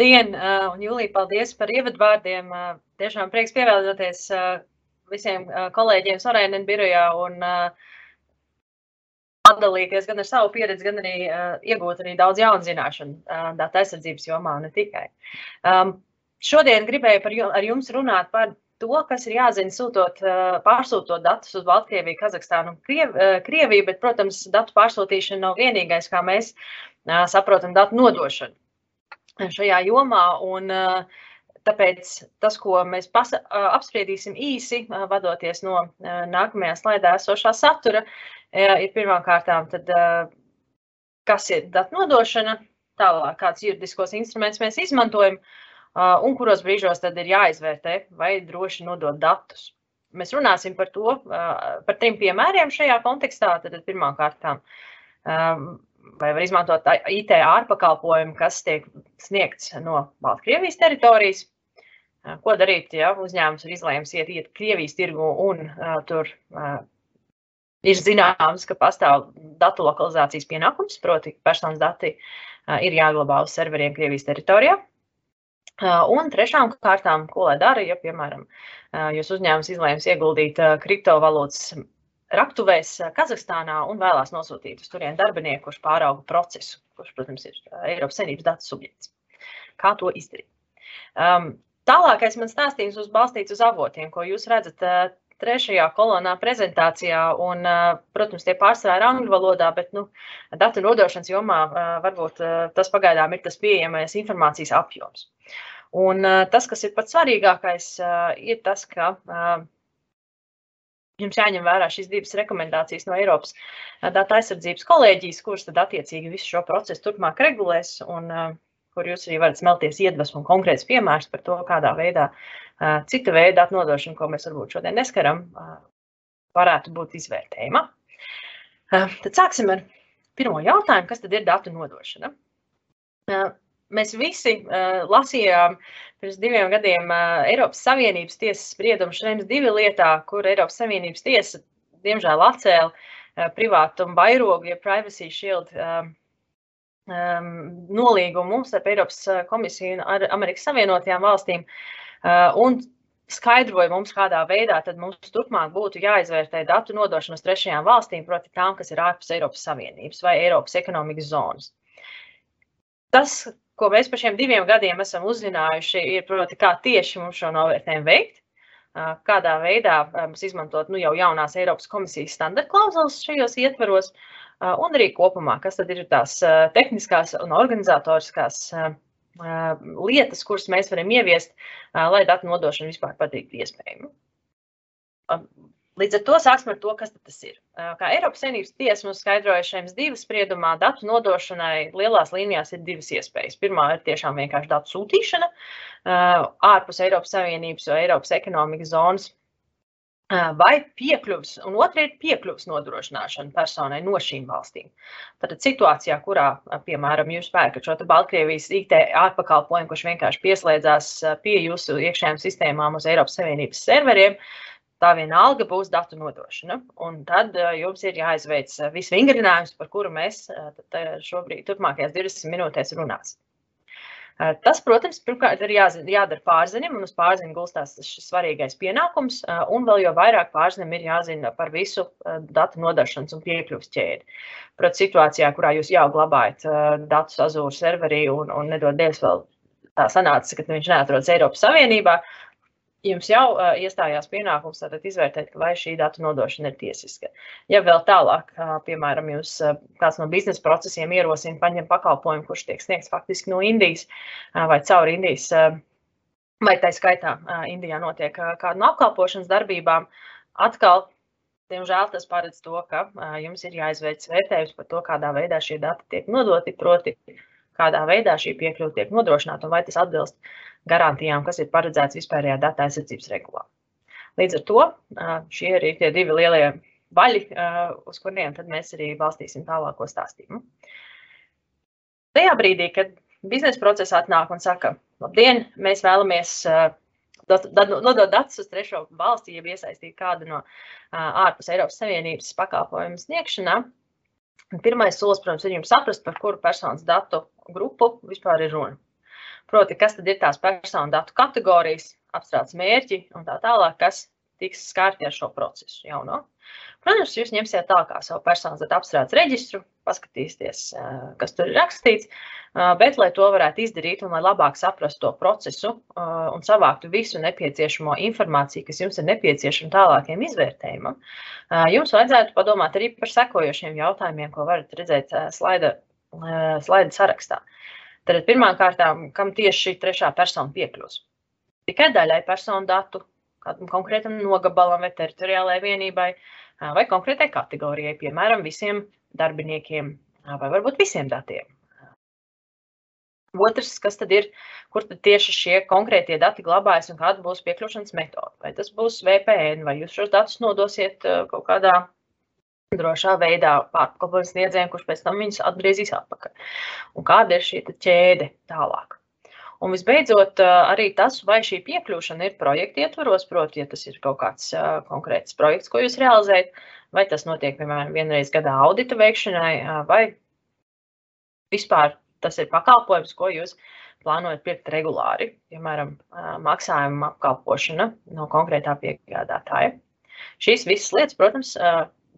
Labdien, un Jūlija, paldies par ievadvārdiem. Tiešām prieks pievēlēties visiem kolēģiem Sorēnen birojā un padalīties gan ar savu pieredzi, gan arī iegūt arī daudz jaunu zināšanu datu aizsardzības jomā, ne tikai. Šodien gribēju par, ar jums runāt par to, kas ir jāzina sūtot, pārsūtot datus uz Baltkrieviju, Kazahstānu un Kriev, Krieviju, bet, protams, datu pārsūtīšana nav vienīgais, kā mēs saprotam datu nodošanu šajā jomā. Un, tāpēc tas, ko mēs pasa, apspriedīsim īsi, vadoties no nākamajā slaidā esošā satura, ir pirmkārt, kas ir datu nodošana, tālāk kāds juridiskos instrumentus mēs izmantojam un kuros brīžos tad ir jāizvērtē, vai droši nodot datus. Mēs runāsim par to, par trim piemēriem šajā kontekstā. Tad pirmkārt, vai var izmantot IT ārpakalpojumu, kas tiek sniegts no Baltkrievijas teritorijas. Ko darīt, ja uzņēmums ir izlēms iet, iet Krievijas tirgu un uh, tur uh, ir zināms, ka pastāv datu lokalizācijas pienākums, proti personas dati uh, ir jāglabā uz serveriem Krievijas teritorijā. Un trešām kārtām, ko lai dara, ja, piemēram, jūs uzņēmums izlēms ieguldīt kriptovalūtas raktuvēs Kazahstānā un vēlās nosūtīt uz turieni darbinieku, kurš pārauga procesu, kurš, protams, ir Eiropas Savienības datu subjekts. Kā to izdarīt? Um, tālākais man stāstījums būs balstīts uz avotiem, ko jūs redzat uh, trešajā kolonā prezentācijā, un, uh, protams, tie pārsvarā ir angļu valodā, bet nu, datu nodošanas jomā uh, varbūt uh, tas pagaidām ir tas pieejamais informācijas apjoms. Un uh, tas, kas ir pats svarīgākais, uh, ir tas, ka uh, jums jāņem vērā šīs divas rekomendācijas no Eiropas datu aizsardzības kolēģijas, kuras tad attiecīgi visu šo procesu turpmāk regulēs un kur jūs arī varat smelties iedvesmu un konkrēts piemērs par to, kādā veidā cita veida datu nodošana, ko mēs varbūt šodien neskaram, varētu būt izvērtējama. Tad sāksim ar pirmo jautājumu, kas tad ir datu nodošana? Mēs visi uh, lasījām pirms diviem gadiem uh, Eiropas Savienības tiesas spriedumu Šrems divi lietā, kur Eiropas Savienības tiesa, diemžēl, atcēla uh, privātumu vairogu, ja Privacy Shield uh, um, nolīgumu starp Eiropas komisiju un ar Amerikas Savienotajām valstīm. Uh, un skaidroja mums, kādā veidā mums turpmāk būtu jāizvērtē datu nodošana uz trešajām valstīm, proti tām, kas ir ārpus Eiropas Savienības vai Eiropas ekonomikas zonas. Tas, ko mēs par šiem diviem gadiem esam uzzinājuši, ir, proti, kā tieši mums šo novērtējumu veikt, kādā veidā mums izmantot nu, jau jaunās Eiropas komisijas standarta klauzulas šajos ietvaros, un arī kopumā, kas tad ir tās tehniskās un organizatoriskās lietas, kuras mēs varam ieviest, lai datu nodošanu vispār padarītu iespējamu. Līdz ar to sāksim ar to, kas tas ir. Kā Eiropas Savienības tiesa mums skaidroja šajā divas spriedumā, datu nodošanai lielās līnijās ir divas iespējas. Pirmā ir tiešām vienkārši datu sūtīšana ārpus Eiropas Savienības vai Eiropas ekonomikas zonas. Vai piekļuvs, un otra ir piekļuvs nodrošināšana personai no šīm valstīm. Tad situācijā, kurā, piemēram, jūs pērkat šo Baltkrievijas IT ārpakalpojumu, kurš vienkārši pieslēdzās pie jūsu iekšējām sistēmām uz Eiropas Savienības serveriem, uh, tā vienalga būs datu nodošana. Un tad uh, jums ir jāizveic uh, viss vingrinājums, par kuru mēs uh, šobrīd, turpmākajās 20 minūtēs runāsim. Tas, protams, pirmkārt ir jāzina, jādara pārziņam, un uz pārziņu gulstās šis svarīgais pienākums, un vēl jau vairāk pārziņam ir jāzina par visu datu nodošanas un piekļuvas ķēdi. Protams, situācijā, kurā jūs jau glabājat datus Azure serverī un, un nedod Dievs vēl tā sanāca, ka viņš neatrodas Eiropas Savienībā, jums jau uh, iestājās pienākums tātad izvērtēt, vai šī datu nodošana ir tiesiska. Ja vēl tālāk, uh, piemēram, jūs uh, kāds no biznesa procesiem ierosina paņemt pakalpojumu, kurš tiek sniegts faktiski no Indijas uh, vai caur Indijas, uh, vai tā skaitā uh, Indijā notiek uh, kāda no apkalpošanas darbībām, atkal, diemžēl, tas paredz to, ka uh, jums ir jāizveic vērtējums par to, kādā veidā šie dati tiek nodoti, proti, kādā veidā šī piekļuva tiek nodrošināta un vai tas atbilst uh, garantijām, kas ir paredzēts vispārējā datu aizsardzības regulā. Līdz ar to šie ir tie divi lielie vaļi, uz kuriem mēs arī balstīsim tālāko stāstījumu. Tajā brīdī, kad biznesa procesā atnāk un saka, labdien, mēs vēlamies nodot datus uz trešo valsti, ja iesaistīt kādu no ārpus Eiropas Savienības pakalpojumu sniegšanā. Pirmais solis, protams, ir jums saprast, par kuru personas datu grupu vispār ir runa. Proti, kas tad ir tās personu datu kategorijas, apstrādes mērķi un tā tālāk, kas tiks skārti ar šo procesu jauno. Protams, jūs ņemsiet tālāk savu personas datu apstrādes reģistru, paskatīsieties, kas tur ir rakstīts, bet, lai to varētu izdarīt un lai labāk saprastu to procesu un savāktu visu nepieciešamo informāciju, kas jums ir nepieciešama tālākiem izvērtējumam, jums vajadzētu padomāt arī par sekojošiem jautājumiem, ko varat redzēt slaida, slaida sarakstā. Tad pirmkārt, kam tieši šī trešā persona piekļūs? Tikai daļai personu datu, kādam konkrētam nogabalam vai teritoriālajai vienībai, vai konkrētai kategorijai, piemēram, visiem darbiniekiem vai varbūt visiem datiem. Otrs, kas tad ir, kur tad tieši šie konkrētie dati glabājas un kāda būs piekļūšanas metode? Vai tas būs VPN, vai jūs šos datus nodosiet kaut kādā drošā veidā pārpakalpojums sniedzējiem, kurš pēc tam viņus atgriezīs atpakaļ? Un kāda ir šī ķēde tālāk? Un visbeidzot, arī tas, vai šī piekļūšana ir projekta ietvaros, proti, ja tas ir kaut kāds konkrēts projekts, ko jūs realizējat, vai tas notiek, piemēram, vienreiz gadā audita veikšanai, vai vispār tas ir pakalpojums, ko jūs plānojat pirkt regulāri, piemēram, maksājuma apkalpošana no konkrētā piegādātāja. Šīs visas lietas, protams,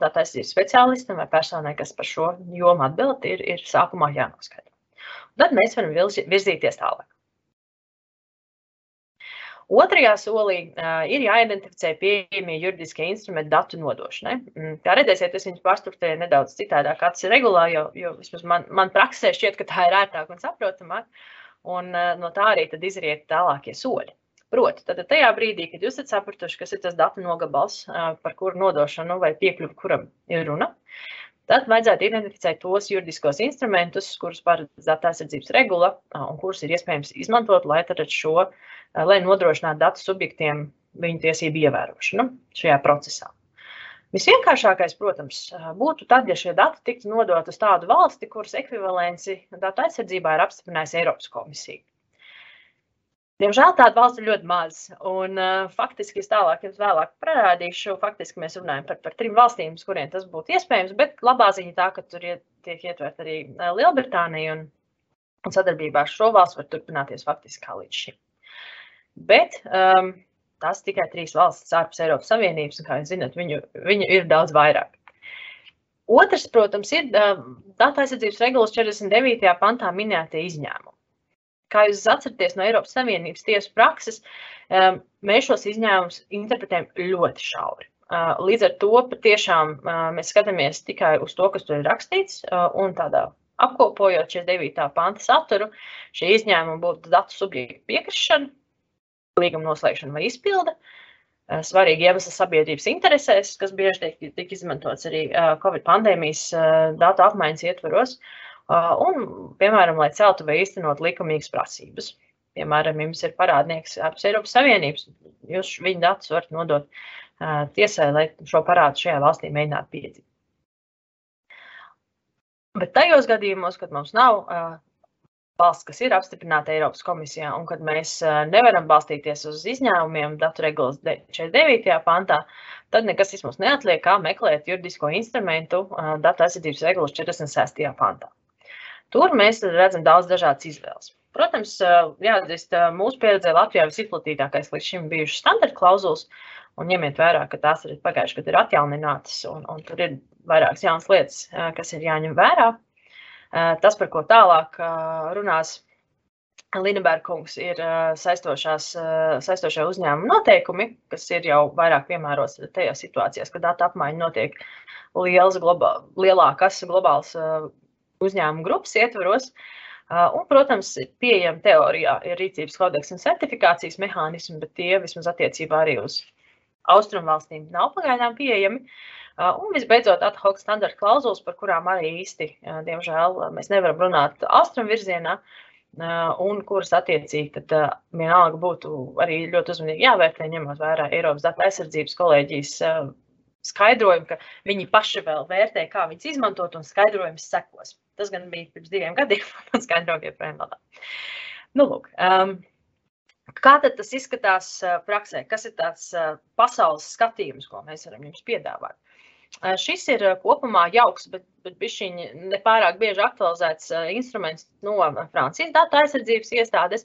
datu aizsardzības speciālistam vai personai, kas par šo jomu atbild, ir, ir sākumā jānoskaidro. Tad mēs varam virzīties tālāk. Otrajā solī uh, ir jāidentificē pieejamie juridiskie instrumenti datu nodošanai. Mm, kā redzēsiet, es viņus pārstruktūrēju nedaudz citādāk, kāds ir regulā, jo, jo vismaz man, man praksē šķiet, ka tā ir ērtāk un saprotamāk. Un uh, no tā arī tad izriet tālākie soļi. Proti, tad tajā brīdī, kad jūs esat sapratuši, kas ir tas datu nogabals, par kuru nodošanu vai piekļuvi kuram ir runa, tad vajadzētu identificēt tos juridiskos instrumentus, kurus paredz datu aizsardzības regula un kurus ir iespējams izmantot, lai šo lai nodrošinātu datu subjektiem viņu tiesību ievērošanu šajā procesā. Visvienkāršākais, protams, būtu tad, ja šie dati tiktu nodot uz tādu valsti, kuras ekvivalenci datu aizsardzībā ir apstiprinājusi Eiropas komisija. Diemžēl tāda valsts ir ļoti maz. Un, uh, faktiski es tālāk jums vēlāk parādīšu. Faktiski mēs runājam par, par trim valstīm, kuriem tas būtu iespējams. Bet labā ziņa tā, ka tur iet, tiek ietverta arī Lielbritānija un, un sadarbībā ar šo valstu var turpināties faktiski kā līdz šim. Bet um, tas tikai trīs valstis ārpus Eiropas Savienības, un, kā jūs zināt, viņu, viņu ir daudz vairāk. Otrs, protams, ir um, datu aizsardzības regulas 49. pantā minētie izņēmumi. Kā jūs atceraties no Eiropas Savienības tiesu prakses, um, mēs šos izņēmumus interpretējam ļoti šauri. Uh, līdz ar to patiešām uh, mēs skatāmies tikai uz to, kas tur ir rakstīts, uh, un tādā apkopojot 49. panta saturu, šie izņēmumi būtu datu subjektu piekrišana, līguma noslēgšana vai izpilde. Svarīgi iemesli sabiedrības interesēs, kas bieži tiek, tiek izmantots arī Covid pandēmijas datu apmaiņas ietvaros, un, piemēram, lai celtu vai īstenot likumīgas prasības. Piemēram, jums ir parādnieks ārpus Eiropas Savienības, jūs viņa datus varat nodot tiesai, lai šo parādu šajā valstī mēģinātu piedzīt. Bet tajos gadījumos, kad mums nav valsts, kas ir apstiprināta Eiropas komisijā, un kad mēs nevaram balstīties uz izņēmumiem datu regulas 49. pantā, tad nekas mums neatliek, kā meklēt juridisko instrumentu datu aizsardzības regulas 46. pantā. Tur mēs redzam daudz dažādas izvēles. Protams, jāatzīst, mūsu pieredzē Latvijā visizplatītākais līdz šim bijušas standarta klauzulas, un ņemiet vērā, ka tās ir pagājuši, kad ir atjauninātas, un, un tur ir vairākas jaunas lietas, kas ir jāņem vērā. Tas, par ko tālāk runās Linebergs, ir saistošie uzņēmuma noteikumi, kas ir jau vairāk piemērots tajās situācijās, kad datu apmaiņa notiek liels, globā, lielākas globāls uzņēmuma grupas ietvaros. Un, protams, pieejama teorijā ir rīcības kodeks un certifikācijas mehānismi, bet tie vismaz attiecībā arī uz austrumvalstīm nav pagaidām pieejami. Un visbeidzot, ad hoc standarta klauzulas, par kurām arī īsti, diemžēl, mēs nevaram runāt austrumu virzienā, un kuras attiecīgi tad vienalga būtu arī ļoti uzmanīgi jāvērtē, ņemot vērā Eiropas datu aizsardzības kolēģijas skaidrojumu, ka viņi paši vēl vērtē, kā viņas izmantot, un skaidrojums sekos. Tas gan bija pirms diviem gadiem, un skaidrojumi joprojām vēl nav. Nu, lūk, um, Kā tas izskatās praksē? Kas ir tāds pasaules skatījums, ko mēs varam jums piedāvāt? šis ir kopumā jauks, bet, bet bišķiņi nepārāk bieži aktualizēts instruments no Francijas datu aizsardzības iestādes,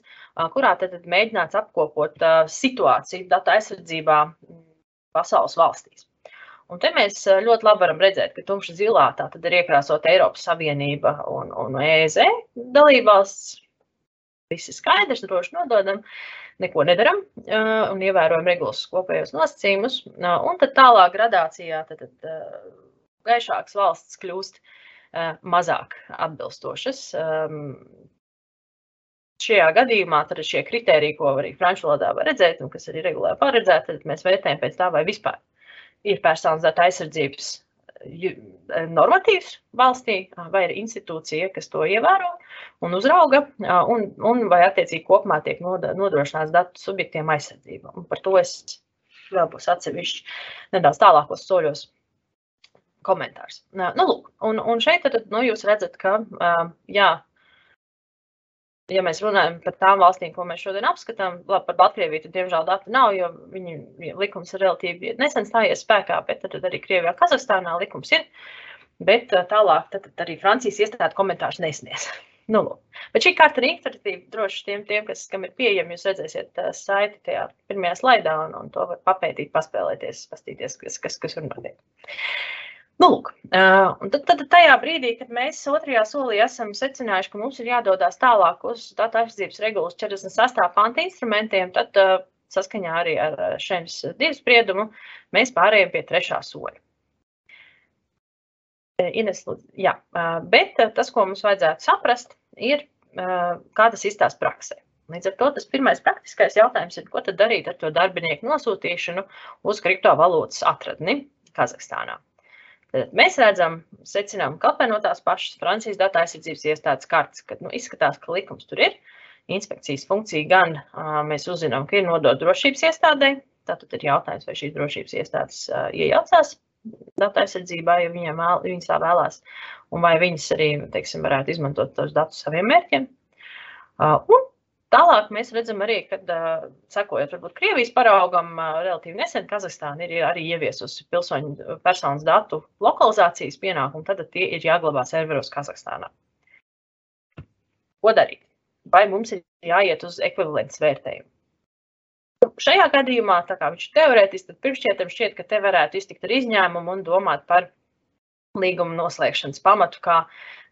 kurā tad mēģināts apkopot situāciju datu aizsardzībā pasaules valstīs. Un te mēs ļoti labi varam redzēt, ka tumša zilā tā tad ir iekrāsot Eiropas Savienība un, un EZ dalībvalsts. Viss ir skaidrs, droši nododam. Neko nedaram un ievērojam regulas kopējos nosacījumus. Un tad tālāk gradācijā tad, tad, gaišākas valsts kļūst mazāk atbilstošas. Šajā gadījumā tad šie kriteriji, ko arī franču valodā var redzēt, un kas arī regulāri paredzēti, tad mēs vērtējam pēc tā, vai vispār ir personas datu aizsardzības normatīvs valstī, vai ir institūcija, kas to ievēro un uzrauga, un, un vai attiecīgi kopumā tiek nodrošināts datu subjektiem aizsardzība. Un par to es vēl būs atsevišķi nedaudz tālākos soļos komentārs. Nu, lūk, un, un šeit tad, nu, jūs redzat, ka jā, ja mēs runājam par tām valstīm, ko mēs šodien apskatām, labi, par Baltkrieviju, tad, diemžēl, datu nav, jo viņu likums ir relatīvi nesen stājies spēkā, bet tad, arī Krievijā, Kazahstānā likums ir. Bet tālāk tad, tad arī Francijas iestāde komentārus nesniedz. Nu, lūk. Bet šī karta ir interaktīva. Droši tiem, tiem kas, kam ir pieejama, jūs redzēsiet saiti tajā pirmajā slaidā, un, un to var papētīt, paspēlēties, pastīties, kas, kas, kas tur notiek. Nu, lūk, un tad, tad tajā brīdī, kad mēs otrajā solī esam secinājuši, ka mums ir jādodas tālāk uz datu aizsardzības regulas 48. panta instrumentiem, tad saskaņā arī ar šiem divu spriedumu mēs pārējām pie trešā soļa. Ines, jā, bet tas, ko mums vajadzētu saprast, ir, kā tas izstāsta praksē. Līdz ar to tas pirmais praktiskais jautājums ir, ko tad darīt ar to darbinieku nosūtīšanu uz kriptovalūtas atradni Kazahstānā. Tad mēs redzam, secinām, ka no tās pašas Francijas datu aizsardzības iestādes kartes, ka nu, izskatās, ka likums tur ir. Inspekcijas funkcija gan mēs uzzinām, ka ir nodota drošības iestādē. Tātad ir jautājums, vai šīs drošības iestādes iejaucās datu aizsardzībā, ja viņiem vēl, viņas tā vēlās, un vai viņas arī, teiksim, varētu izmantot tos datus saviem mērķiem. Un Tālāk mēs redzam arī, ka, sekojot varbūt Krievijas paraugam, relatīvi nesen Kazahstāna ir arī ieviesusi pilsoņu personas datu lokalizācijas pienākumu, tad tie ir jāglabā serveros Kazahstānā. Ko darīt? Vai mums ir jāiet uz ekvivalents vērtējumu? Šajā gadījumā, tā kā viņš ir teorētiski, tad pirmšķietam šķiet, ka te varētu iztikt ar izņēmumu un domāt par līguma noslēgšanas pamatu kā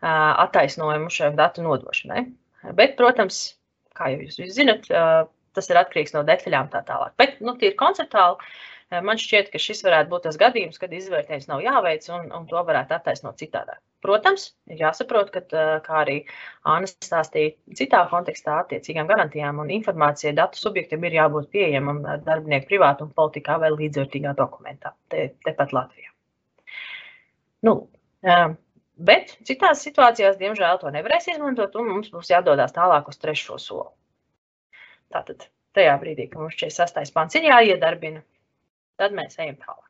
attaisnojumu šai datu nodošanai. Bet, protams, kā jau jūs zinat, tas ir atkarīgs no detaļām tā tālāk. Bet, nu, tīri konceptuāli, man šķiet, ka šis varētu būt tas gadījums, kad izvērtējums nav jāveic un, un to varētu attaisnot citādāk. Protams, ir jāsaprot, ka, kā arī Anna stāstīja, citā kontekstā attiecīgām garantijām un informācijai datu subjektam ir jābūt pieejamam darbinieku privātuma politikā vai līdzvērtīgā dokumentā, te, tepat Latvijā. Nu, Bet citās situācijās, diemžēl, to nevarēs izmantot, un mums būs jādodas tālāk uz trešo soli. Tātad, tajā brīdī, kad mums 46. pants ir jāiedarbina, tad mēs ejam tālāk.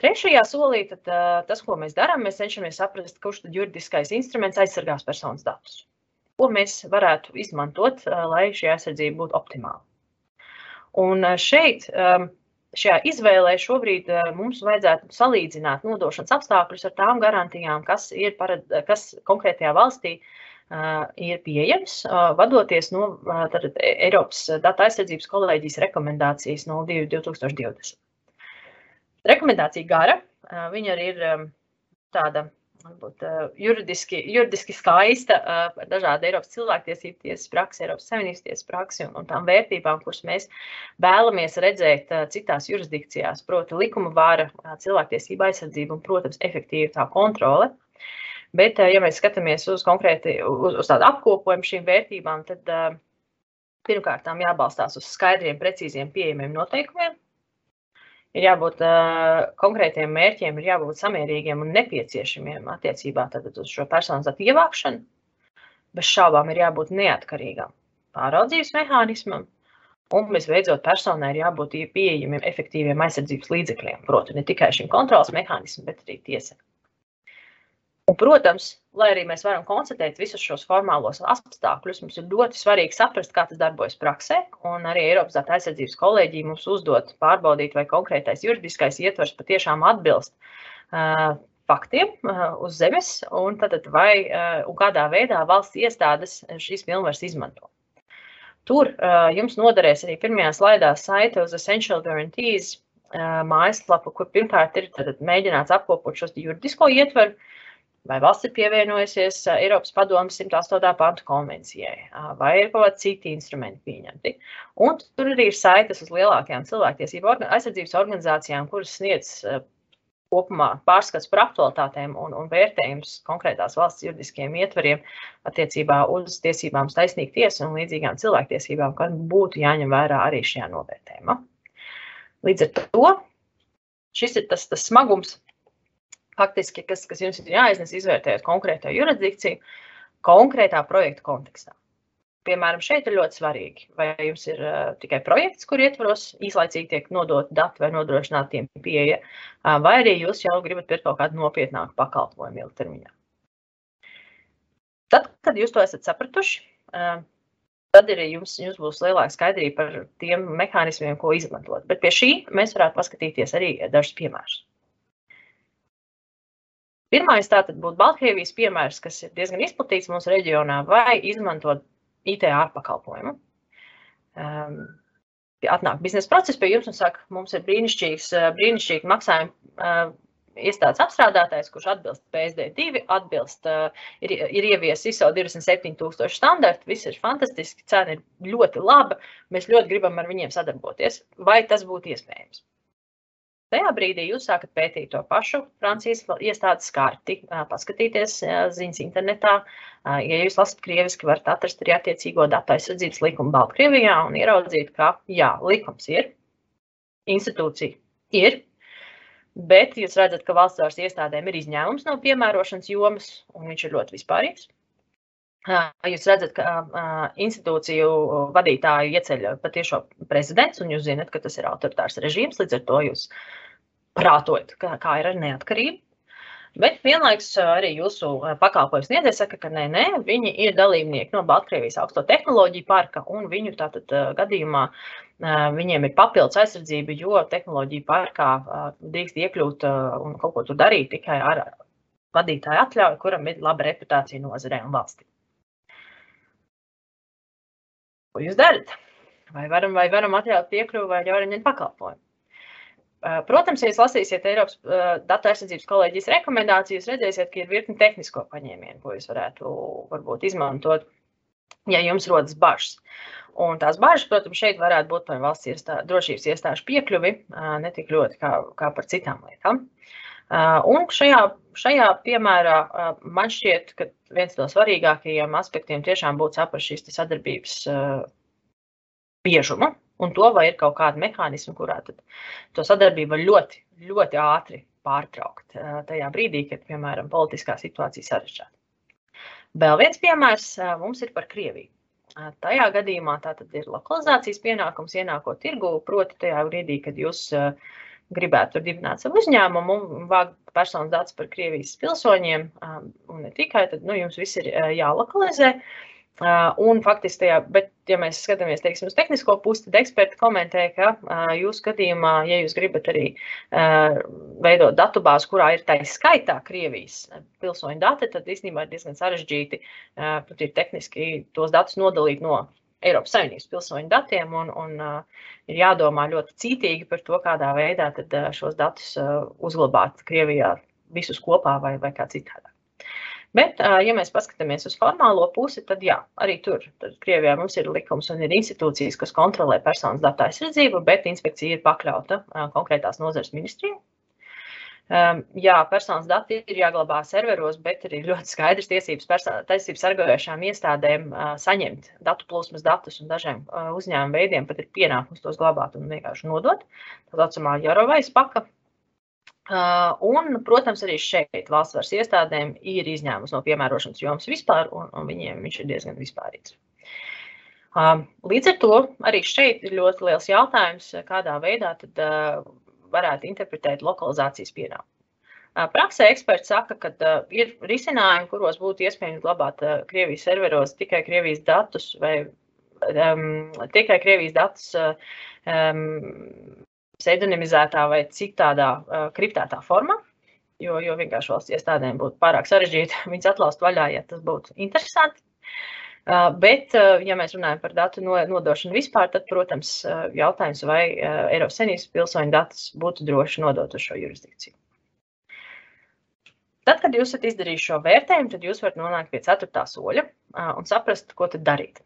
Trešajā solī tad, tas, ko mēs darām, mēs cenšamies saprast, kurš tad juridiskais instruments aizsargās personas datus. Ko mēs varētu izmantot, lai šī aizsardzība būtu optimāla. Un šeit šajā izvēlē šobrīd eh, mums vajadzētu salīdzināt nodošanas apstākļus ar tām garantijām, kas ir pared, kas konkrētajā valstī uh, ir pieejams, uh, vadoties no tad, Eiropas datu aizsardzības kolēģijas rekomendācijas 02.2020. Rekomendācija gara, viņa arī ir tāda varbūt, uh, juridiski, juridiski skaista uh, dažāda Eiropas cilvēktiesību tiesas praksa, Eiropas Savienības tiesas praksa un, un tām vērtībām, kuras mēs vēlamies redzēt uh, citās jurisdikcijās, proti likuma vāra, cilvēktiesība aizsardzība un, protams, efektīva tā kontrole. Bet, ja mēs skatāmies uz konkrēti uz, uz tādu apkopojumu šīm vērtībām, tad pirmkārt tām jābalstās uz skaidriem, precīziem, pieejamiem noteikumiem, ir jābūt uh, konkrētiem mērķiem, ir jābūt samērīgiem un nepieciešamiem attiecībā uz šo personas datu ievākšanu. Bez šaubām ir jābūt neatkarīgam pāraudzības mehānismam, un visbeidzot personai ir jābūt pieejamiem efektīviem aizsardzības līdzekļiem, proti ne tikai šim kontrols mehānismam, bet arī tiesai. Un, protams, lai arī mēs varam konstatēt visus šos formālos apstākļus, mums ir ļoti svarīgi saprast, kā tas darbojas praksē. Un arī Eiropas datu aizsardzības kolēģija mums uzdod pārbaudīt, vai konkrētais juridiskais ietvers patiešām atbilst uh, faktiem uh, uz zemes, un, tad, vai, uh, un kādā veidā valsts iestādes šīs pilnvaras izmanto. Tur uh, jums noderēs arī pirmajā slaidā saite uz Essential Guarantees uh, mājaslapu, kur pirmkārt ir mēģināts apkopot šos juridisko ietveru, vai valsts ir pievienojusies Eiropas padomas 108. pantu konvencijai, vai ir kaut kādi citi instrumenti pieņemti. Un tur arī ir saites uz lielākajām cilvēktiesību aizsardzības organizācijām, kuras sniedz kopumā pārskats par aktualitātēm un, un vērtējums konkrētās valsts juridiskiem ietvariem attiecībā uz tiesībām taisnīgi tiesu un līdzīgām cilvēktiesībām, kas būtu jāņem vērā arī šajā novērtējumā. Līdz ar to šis ir tas, tas smagums, faktiski, kas, kas jums ir jāiznes, izvērtējot konkrēto jurisdikciju, konkrētā projekta kontekstā. Piemēram, šeit ir ļoti svarīgi, vai jums ir uh, tikai projekts, kur ietvaros īslaicīgi tiek nodot dati vai nodrošināt tiem pieeja, uh, vai arī jūs jau gribat pirkt kaut kādu nopietnāku pakalpojumu ilgtermiņā. Tad, kad jūs to esat sapratuši, uh, tad arī jums, jums būs lielāka skaidrība par tiem mehānismiem, ko izmantot. Bet pie šī mēs varētu paskatīties arī dažus piemērus. Pirmais tātad būtu Baltkrievijas piemērs, kas ir diezgan izplatīts mūsu reģionā, vai izmantot IT ārpakalpojumu. Um, atnāk biznesa process pie jums un saka, mums ir brīnišķīgs, uh, brīnišķīgi maksājumi uh, iestādes apstrādātājs, kurš atbilst PSD2, atbilst, uh, ir, ir ieviesis ISO 27000 standartu, viss ir fantastiski, cena ir ļoti laba, mēs ļoti gribam ar viņiem sadarboties. Vai tas būtu iespējams? Tajā brīdī jūs sākat pētīt to pašu Francijas iestādes karti, paskatīties ziņas internetā. Ja jūs lasat krieviski, varat atrast arī attiecīgo datu aizsardzības likumu Baltkrievijā un ieraudzīt, ka jā, likums ir, institūcija ir, bet jūs redzat, ka valsts varas iestādēm ir izņēmums no piemērošanas jomas, un viņš ir ļoti vispārīgs. Jūs redzat, ka institūciju vadītāju ieceļ patiešo prezidents, un jūs zinat, ka tas ir autoritārs režīms. Līdz ar to jūs prātojat, kā, kā ir ar neatkarību. Bet vienlaikus arī jūsu pakalpojums sniedzējs saka, ka nē, nē, viņi ir dalībnieki no Baltkrievijas augsto tehnoloģiju parka, un viņu tātad gadījumā viņiem ir papildus aizsardzība, jo tehnoloģiju parkā drīkst iekļūt un kaut ko tur darīt tikai ar vadītāju atļauju, kuram ir laba reputācija nozarē un valstī. Ko jūs darat? Vai varam, vai varam atļaut piekļuvi vai varam ņemt pakalpojumu? Protams, ja jūs lasīsiet Eiropas datu aizsardzības kolēģijas rekomendācijas, redzēsiet, ka ir virkni tehnisko paņēmienu, ko jūs varētu varbūt izmantot, ja jums rodas bažas. Un tās bažas, protams, šeit varētu būt par valsts iestā, drošības iestāžu piekļuvi, ne tik ļoti kā, kā par citām lietām. Un šajā, šajā piemērā man šķiet, ka viens no svarīgākajiem aspektiem tiešām būtu saprast šīs sadarbības biežumu un to, vai ir kaut kāda mehānisma, kurā to sadarbību ļoti, ļoti ātri pārtraukt tajā brīdī, kad, piemēram, politiskā situācija sarežģīta. Vēl viens piemērs mums ir par Krieviju. Tajā gadījumā tā ir lokalizācijas pienākums ienākot tirgu, proti, tajā brīdī, kad jūs uh, gribētu dibināt savu uzņēmumu un vākt personas datus par Krievijas pilsoņiem, un ne tikai, tad nu, jums viss ir jālokalizē. Un faktiski tajā, bet, ja mēs skatāmies teiksim, uz tehnisko pusi, tad eksperti komentē, ka jūsu gadījumā, ja jūs gribat arī veidot datubāzi, kurā ir tā skaitā Krievijas pilsoņu dati, tad īstenībā ir diezgan sarežģīti, uh, ir tehniski tos datus nodalīt no Eiropas Savienības pilsoņu datiem, un, un uh, ir jādomā ļoti cītīgi par to, kādā veidā tad, uh, šos datus uh, uzglabāt Krievijā visus kopā vai, vai kā citādā. Bet, uh, ja mēs paskatāmies uz formālo pusi, tad jā, arī tur tad Krievijā mums ir likums un ir institūcijas, kas kontrolē personas datu aizsardzību, bet inspekcija ir pakļauta uh, konkrētās nozares ministrijai. Um, jā, personas dati ir jāglabā serveros, bet ir ļoti skaidrs tiesības, tiesības sargājošām iestādēm uh, saņemt datu plūsmas datus un dažiem uh, uzņēmuma veidiem pat ir pienākums tos glabāt un vienkārši nodot. Tā saucamā Jarovais paka. Uh, un, protams, arī šeit valsts varas iestādēm ir izņēmums no piemērošanas jomas vispār, un, un viņiem viņš ir diezgan vispārīgs. Uh, līdz ar to arī šeit ir ļoti liels jautājums, kādā veidā tad, uh, varētu interpretēt lokalizācijas pienākumu. Praksē eksperts saka, ka ir risinājumi, kuros būtu iespējams glabāt Krievijas serveros tikai Krievijas datus vai um, tikai Krievijas datus um, pseidonimizētā vai citādā uh, kriptētā formā. Jo, jo vienkārši valsts iestādēm būtu pārāk sarežģīti viņus atlaust vaļā, ja tas būtu interesanti. Uh, bet, uh, ja mēs runājam par datu nodošanu vispār, tad, protams, jautājums, vai Eiropas Savienības pilsoņu datus būtu droši nodot uz šo jurisdikciju. Tad, kad jūs esat izdarījuši šo vērtējumu, tad jūs varat nonākt pie ceturtā soļa un saprast, ko tad darīt.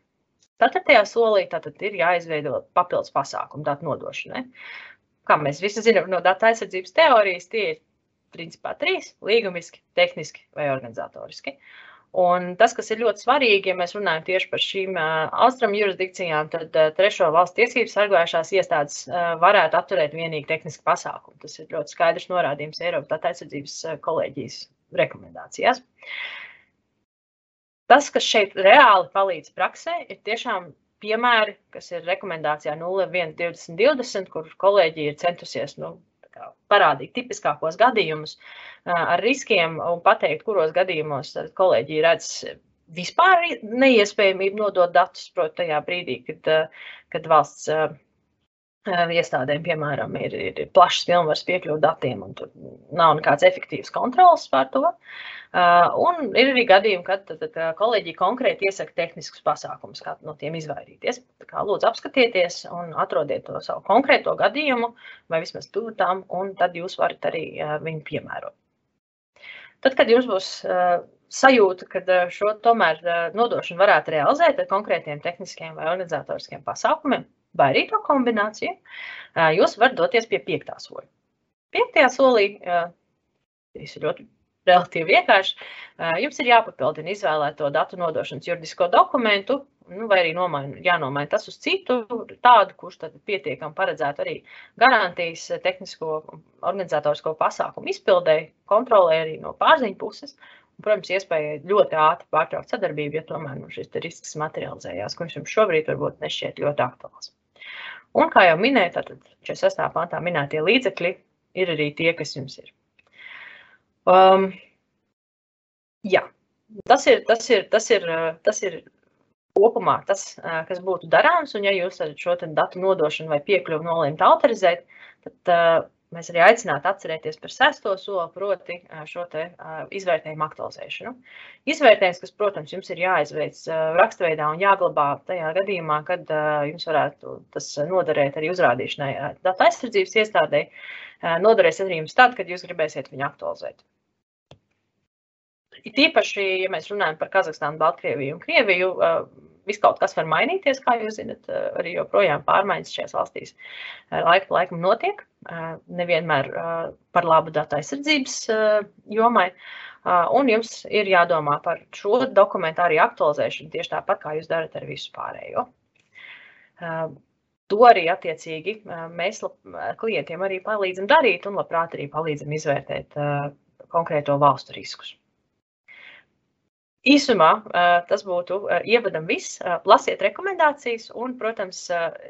Ceturtajā solī tātad ir jāizveido papildus pasākumu datu nodošanai. Kā mēs visi zinām no datu aizsardzības teorijas, tie ir principā trīs - līgumiski, tehniski vai organizatoriski. Un tas, kas ir ļoti svarīgi, ja mēs runājam tieši par šīm austrumu jurisdikcijām, tad trešo valstu tiesības sargājušās iestādes varētu apturēt vienīgi tehnisku pasākumu. Tas ir ļoti skaidrs norādījums Eiropas datu aizsardzības kolēģijas rekomendācijās. Tas, kas šeit reāli palīdz praksē, ir tiešām piemēri, kas ir rekomendācijā 012020, kur kolēģi ir centusies nu, parādīt tipiskākos gadījumus ar riskiem un pateikt, kuros gadījumos kolēģi redz vispār neiespējamību nodot datus, proti, tajā brīdī, kad, kad valsts iestādēm, piemēram, ir, ir plašs pilnvars piekļūt datiem, un tur nav nekāds efektīvs kontrols par to. Un ir arī gadījumi, kad tad, tad kolēģi konkrēti iesaka tehniskus pasākumus, kā no tiem izvairīties. Tā kā lūdzu apskatieties un atrodiet to savu konkrēto gadījumu, vai vismaz tuvu tam, un tad jūs varat arī viņu piemērot. Tad, kad jums būs sajūta, ka šo tomēr nodošanu varētu realizēt ar konkrētiem tehniskiem vai organizatoriskiem pasākumiem, vai arī to kombināciju, jūs varat doties pie piektā soļa. Piektajā solī tas ir ļoti relatīvi vienkārši. Jums ir jāpapildina izvēlēto datu nodošanas juridisko dokumentu, nu, vai arī nomaina, jānomaina tas uz citu, tādu, kurš pietiekami paredzētu arī garantijas tehnisko organizatorisko pasākumu izpildēji, kontrolē arī no pārziņu puses. Un, protams, iespēja ļoti ātri pārtraukt sadarbību, ja tomēr nu, šis risks materializējās, kurš jums šobrīd varbūt nešķiet ļoti aktuāls. Un, kā jau minēju, tātad 46. pantā minētie līdzekļi ir arī tie, kas jums ir. Um, jā, tas ir, tas ir, tas ir, tas ir kopumā tas, kas būtu darāms. Un, ja jūs šo datu nodošanu vai piekļuvu nolēmat autorizēt, tad uh, mēs arī aicinātu atcerēties par sesto soli, proti šo te izvērtējumu aktualizēšanu. Izvērtējums, kas, protams, jums ir jāizveic rakstveidā un jāglabā tajā gadījumā, kad jums varētu tas noderēt arī uzrādīšanai datu aizsardzības iestādē, noderēs arī jums tad, kad jūs gribēsiet viņu aktualizēt. It īpaši, ja mēs runājam par Kazahstānu, Baltkrieviju un Krieviju, viss kaut kas var mainīties, kā jūs zinat, arī joprojām pārmaiņas šajās valstīs laika laikam notiek. Nevienmēr par labu datu aizsardzības jomai. Un jums ir jādomā par šo dokumentu arī aktualizēšanu tieši tāpat, kā jūs darat ar visu pārējo. To arī attiecīgi mēs klientiem arī palīdzam darīt un labprāt arī palīdzam izvērtēt konkrēto valstu riskus. Īsumā tas būtu ievadam viss. Lasiet rekomendācijas, un, protams,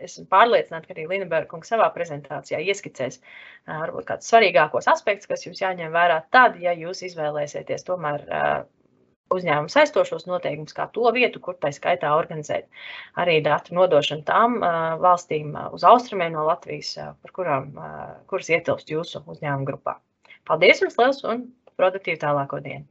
esmu pārliecināta, ka arī Lineberga kungs savā prezentācijā ieskicēs varbūt kādus svarīgākos aspektus, kas jums jāņem vērā tad, ja jūs izvēlēsieties tomēr uzņēmumu saistošos noteikumus, kā to vietu, kur tā skaitā organizēt arī datu nodošanu tām valstīm uz austrumiem no Latvijas, par kurām, kuras ietilpst jūsu uzņēmuma grupā. Paldies jums liels un produktīvu tālāko dienu!